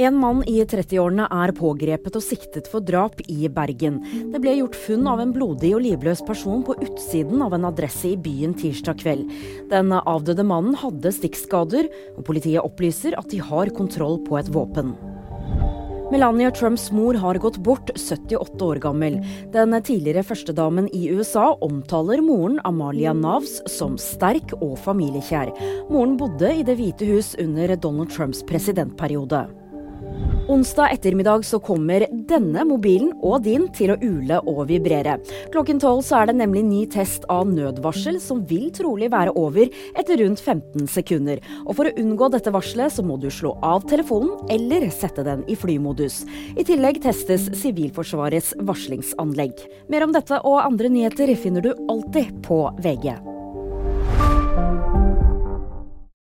En mann i 30-årene er pågrepet og siktet for drap i Bergen. Det ble gjort funn av en blodig og livløs person på utsiden av en adresse i byen tirsdag kveld. Den avdøde mannen hadde stikkskader, og politiet opplyser at de har kontroll på et våpen. Melania Trumps mor har gått bort, 78 år gammel. Den tidligere førstedamen i USA omtaler moren Amalia Navs som sterk og familiekjær. Moren bodde i Det hvite hus under Donald Trumps presidentperiode. Onsdag ettermiddag så kommer denne mobilen og din til å ule og vibrere. Klokken tolv så er det nemlig ny test av nødvarsel, som vil trolig være over etter rundt 15 sekunder. Og for å unngå dette varselet, så må du slå av telefonen eller sette den i flymodus. I tillegg testes Sivilforsvarets varslingsanlegg. Mer om dette og andre nyheter finner du alltid på VG.